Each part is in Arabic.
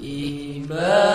ibadah.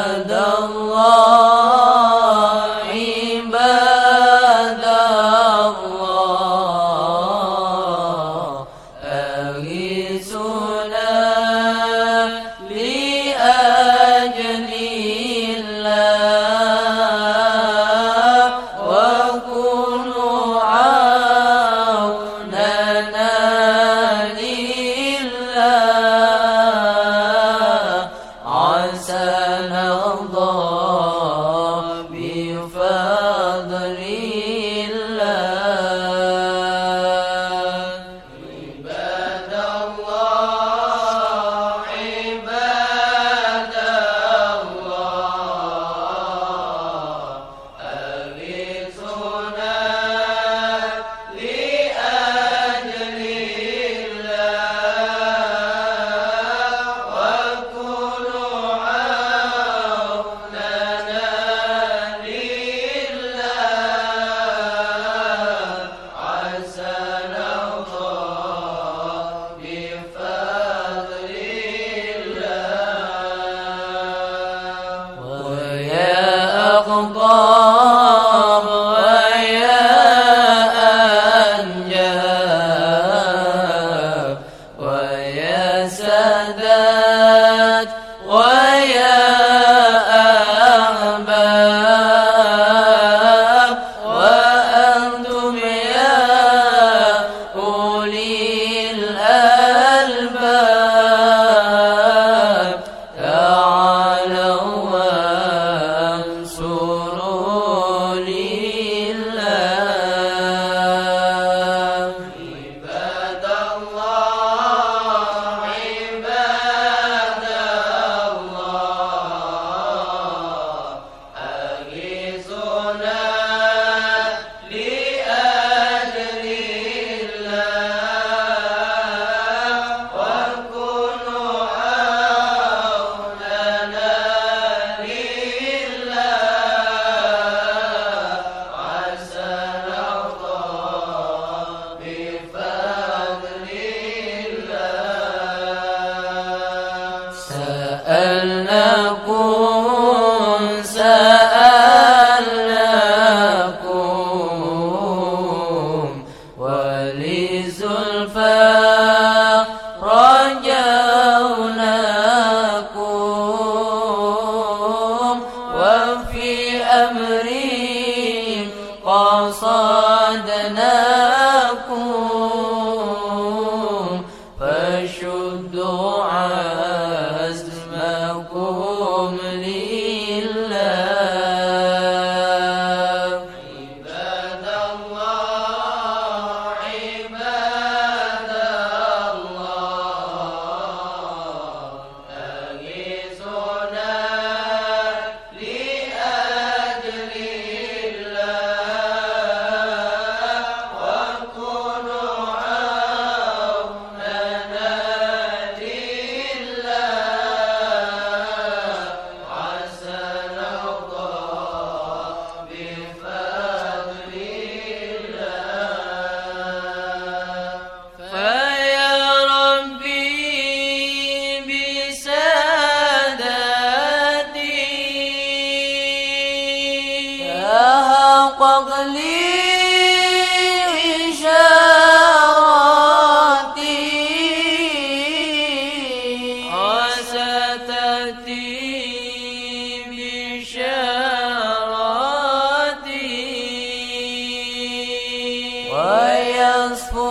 ويصفو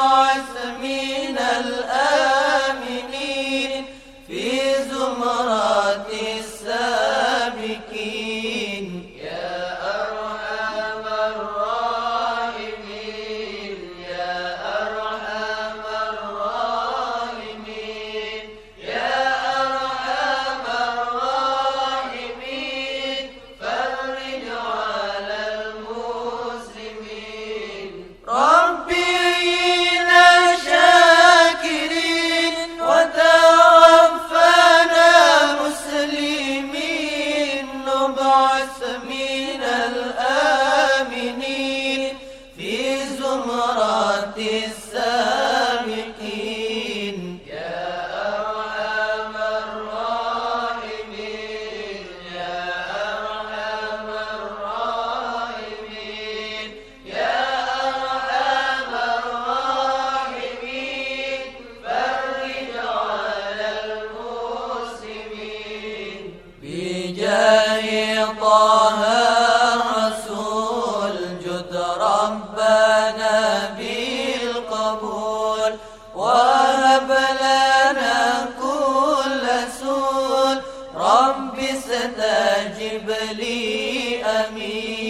was رب ستجب لي أمين.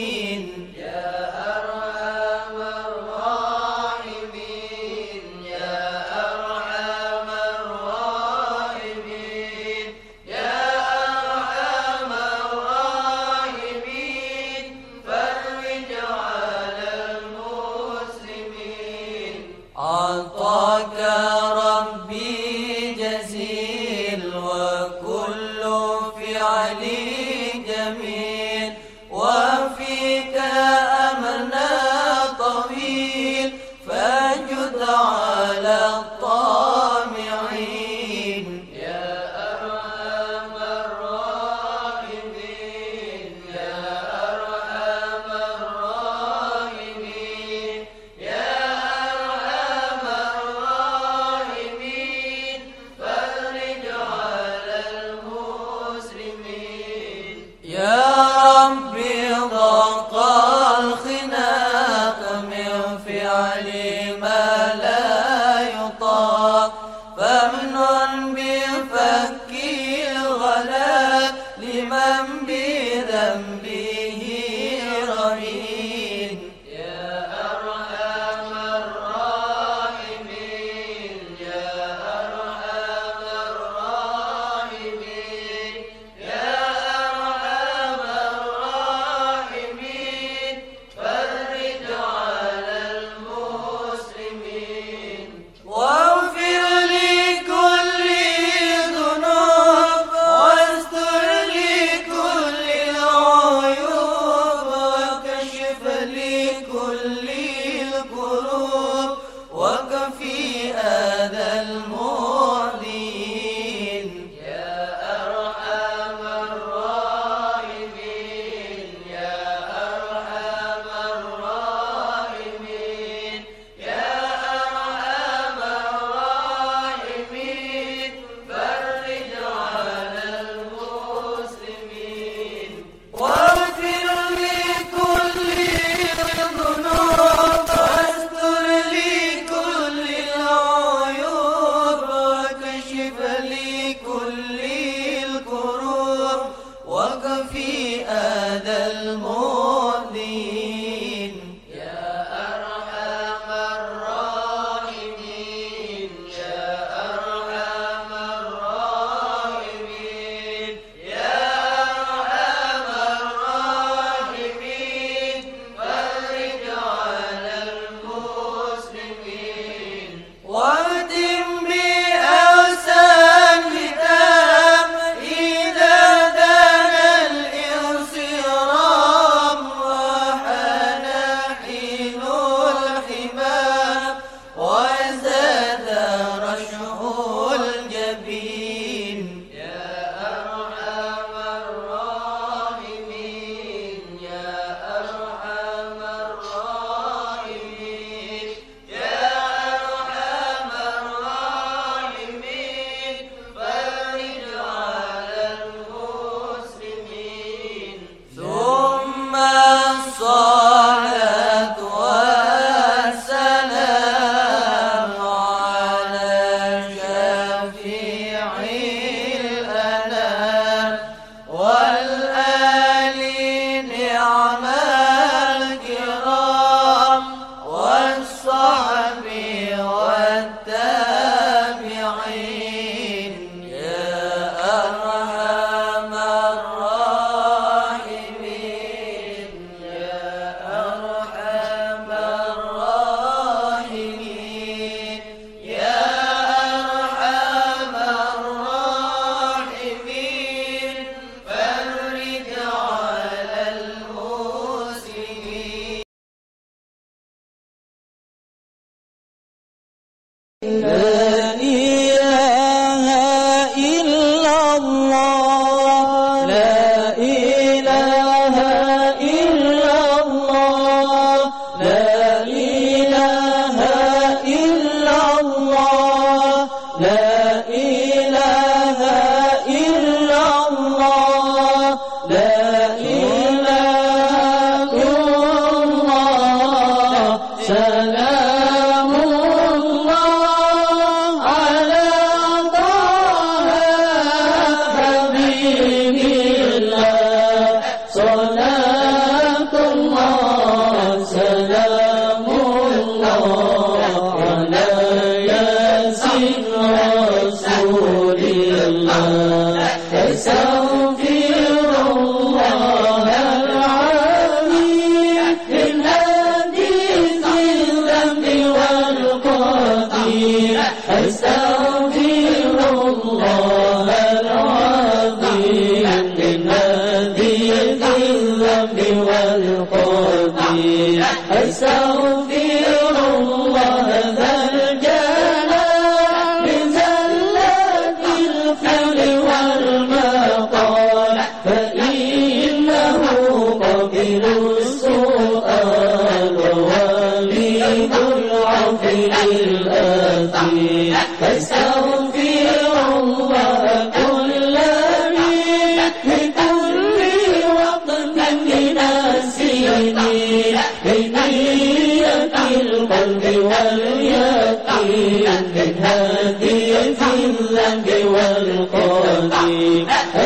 والقضي السوف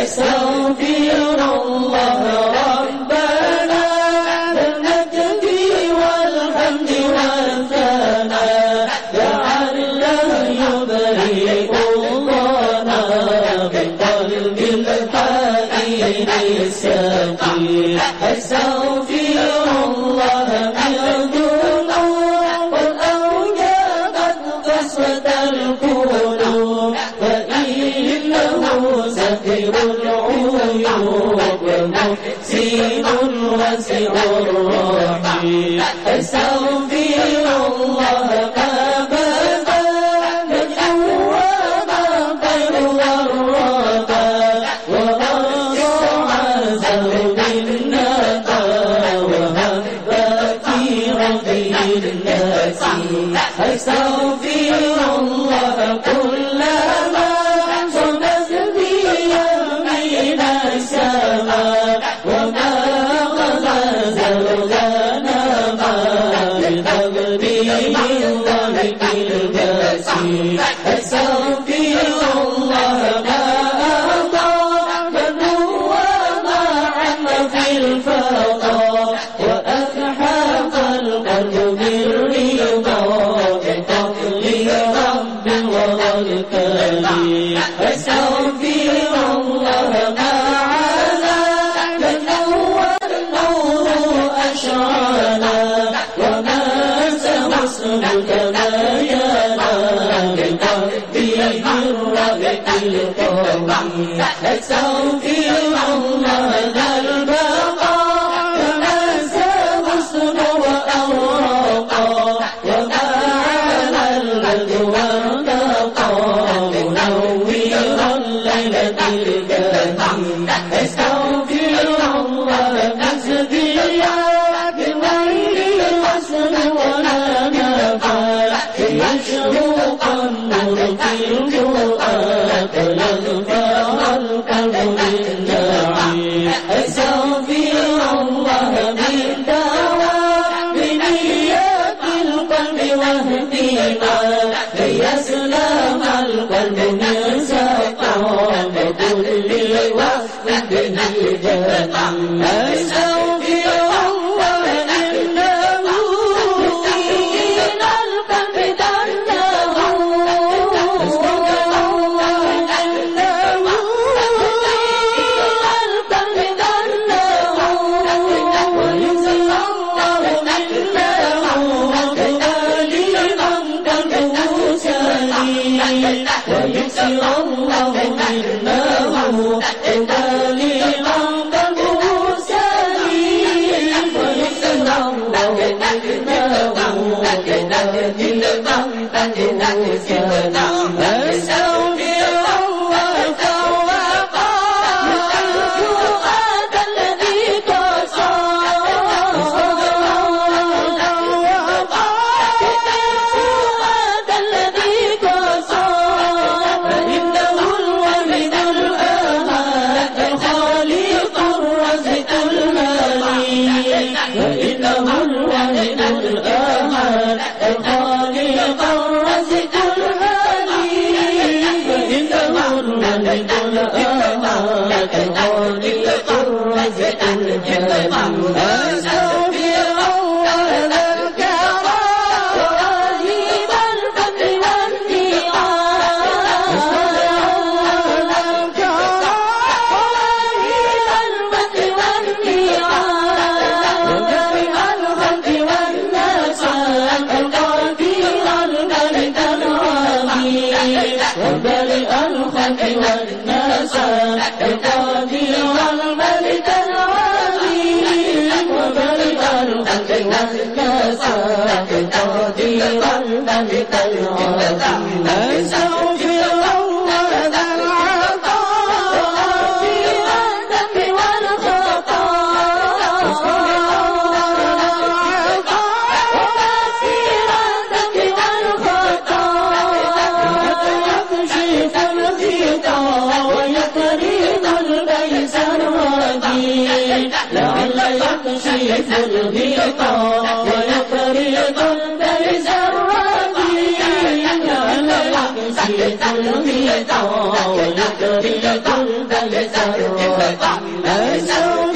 myself Señor, por mí. الله لعل يكشف الغطاء ويطرد البيت. سو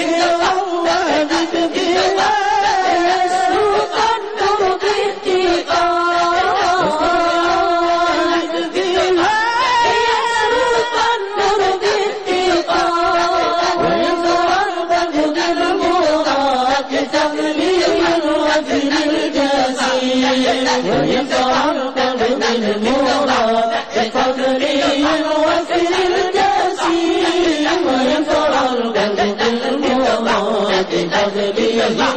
بيده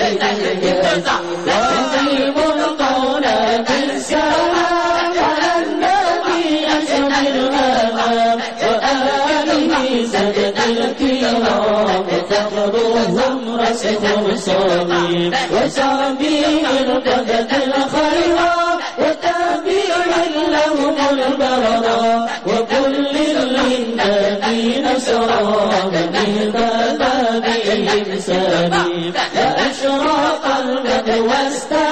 إليه يرجع وأقيم القول بالسلام وآله سجد الكرام فخرهم رسم صامي وشعبي ارتدت الخيرات وتابع لهم البررة الذين سرى بالباب سبيل فأشرق البدو واستعلم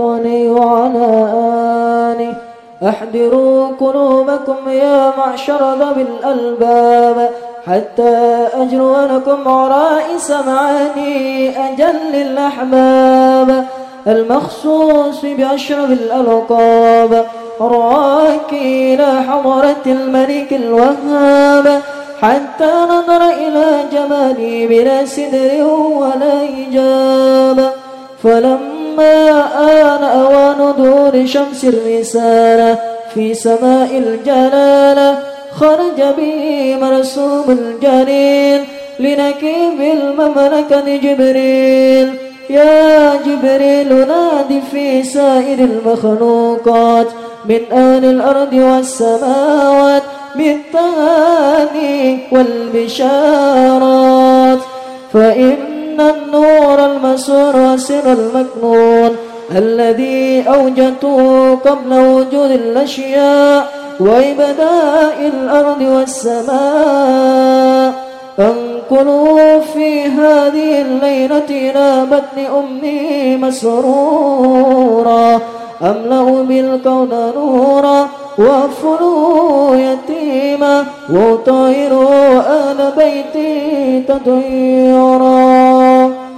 عليه وعلى آله أحضروا قلوبكم يا معشر ذوي الألباب. حتى أجرو لكم عرائس معاني أجل الأحباب المخصوص بأشرف الألقاب. راكي إلى حضرة الملك الوهاب. حتى نظر إلى جمالي بلا سدر ولا إجابة فلما آن أوان دور شمس الرسالة في سماء الجلالة خرج به مرسوم الجليل لنكيب المملكة جبريل. يا جبريل نادي في سائر المخلوقات. من أهل الأرض والسماوات بالتهاني والبشارات. فإن النور المسور والسر المكنون الذي أوجدته قبل وجود الأشياء وإبداء الأرض والسماء انقلوا في هذه الليلة إلى بطن أمي مسرورا أملأ بالكون نورا وأفلوا يتيما وطيروا أهل بيتي تطيرا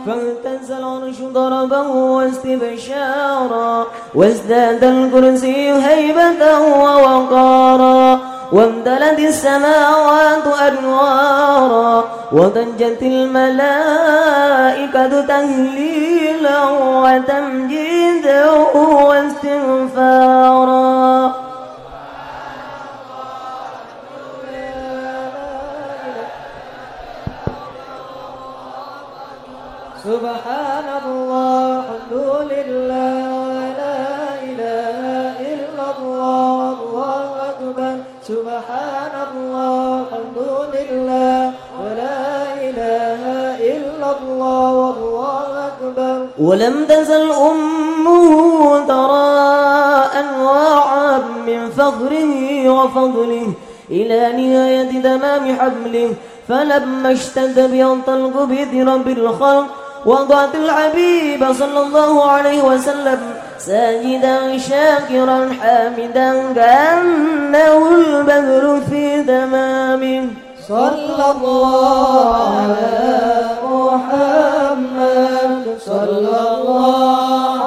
فاهتز العرش ضربا واستبشارا وازداد الكرسي هيبة ووقارا. وامتلت السماوات أنوارا وضجت الملائكة تهليلا وتمجيدا واستغفارا. سبحان الله الحمد لله ولا إله إلا الله الله أكبر. سبحان الله الحمد لله ولا إله إلا الله والله أكبر. ولم تزل أمه ترى أنواعا من فخره وفضله إلى نهاية تمام حمله فلما اشتد به الطلق بذرب الخلق وضعت الحبيب صلى الله عليه وسلم ساجدا شاكرا حامدا كأنه البدر في تمامه صلى الله على محمد صلى الله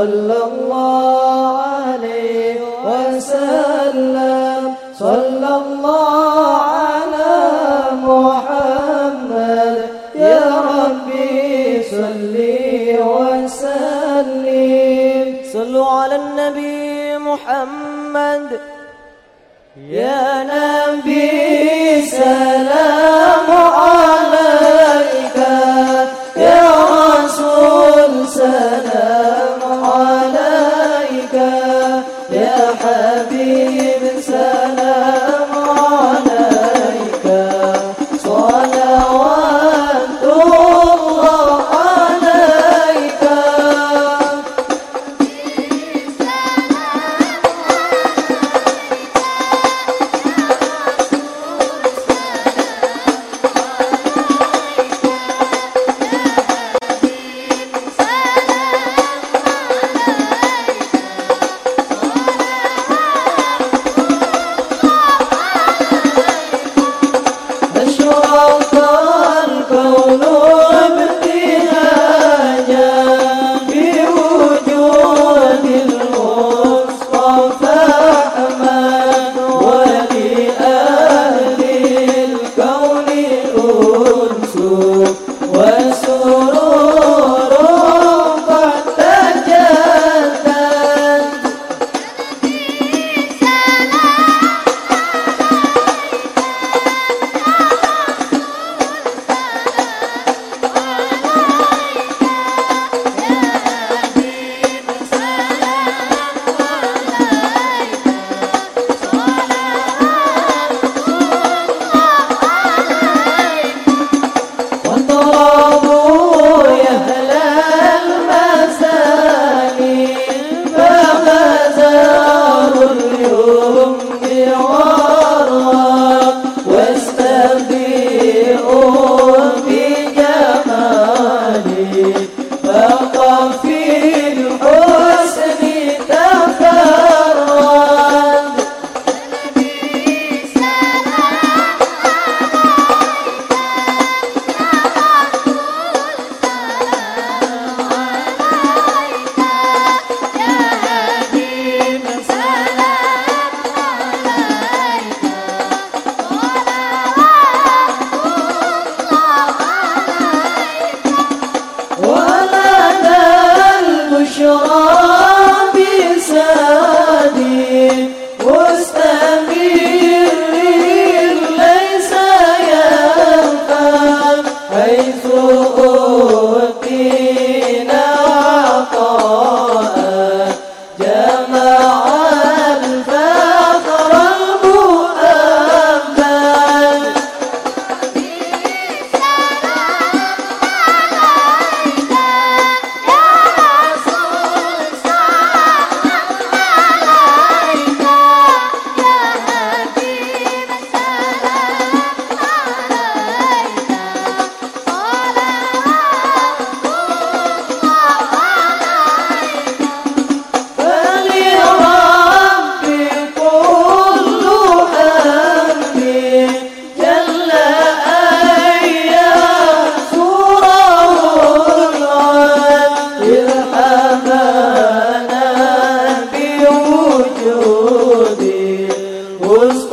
محمد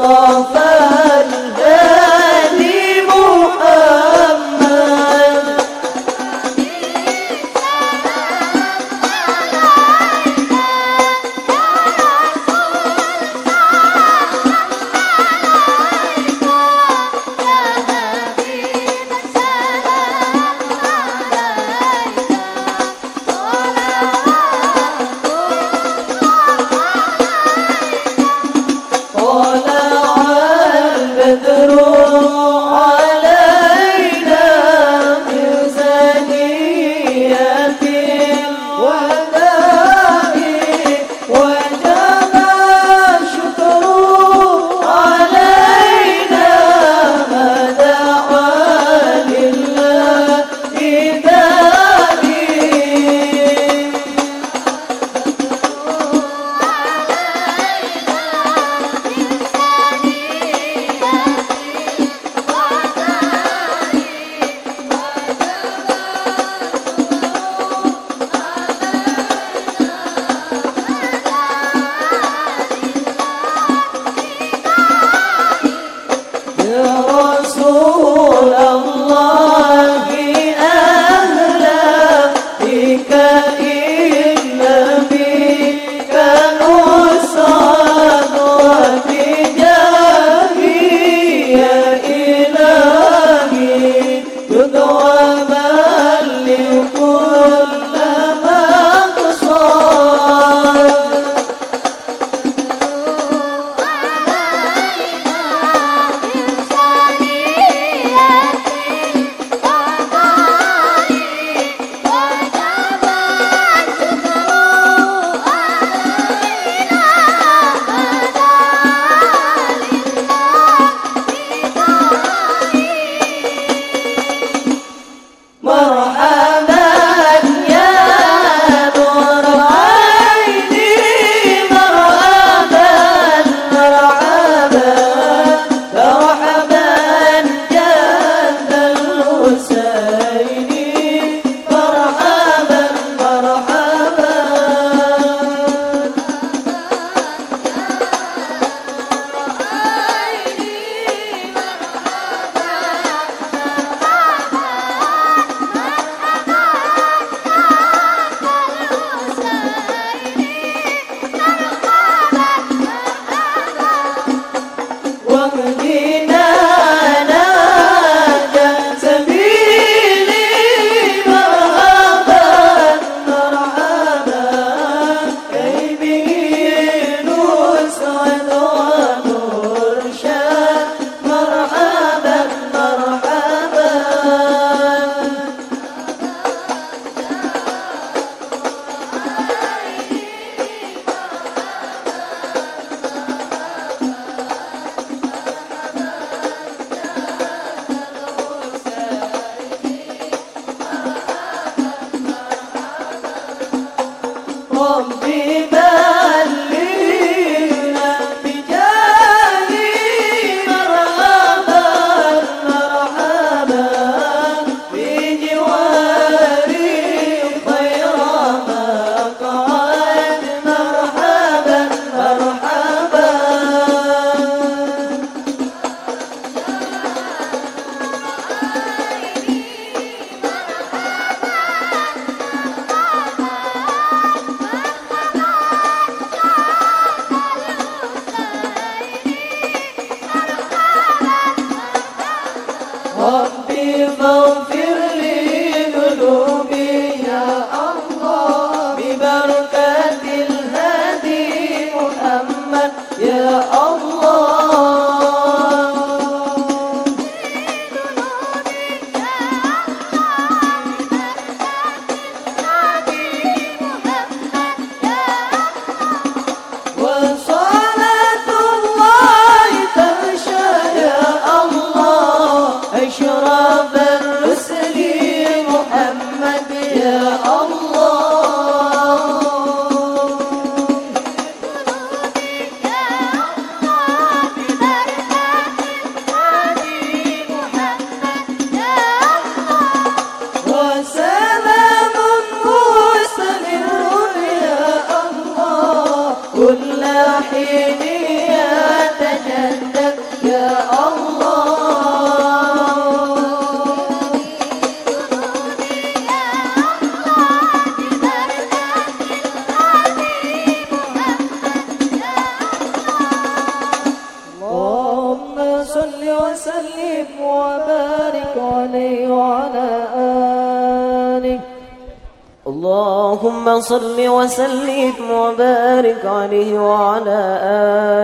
طفى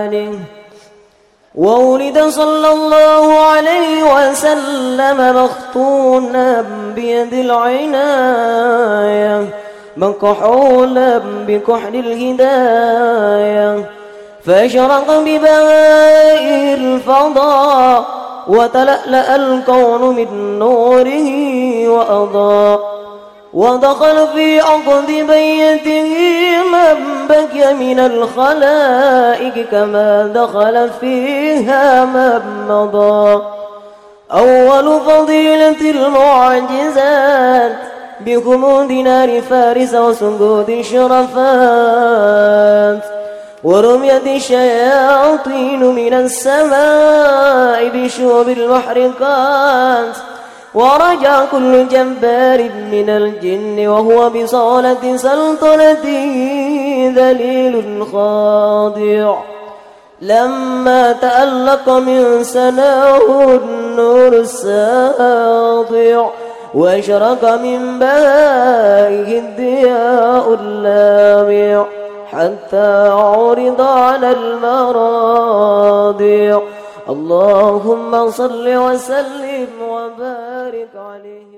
آله وولد صلى الله عليه وسلم مختونا بيد العناية مكحولا بكحل الهداية. فأشرق ببهاء الفضاء وتلألأ الكون من نوره وأضاء. ودخل في عقد بيته من بكي من الخلائق كما دخل فيها من مضى. أول فضيلة المعجزات بخمود نار فارس وسندود شرفات ورميت الشياطين من السماء بشوب المحرقات. ورجع كل جبار من الجن وهو بصالة سلطنته ذليل خاضع. لما تألق من سناه النور الساطع وأشرق من بهائه الضياء اللامع حتى عرض على المراضع. اللهم صل وسلم وبارك عليه.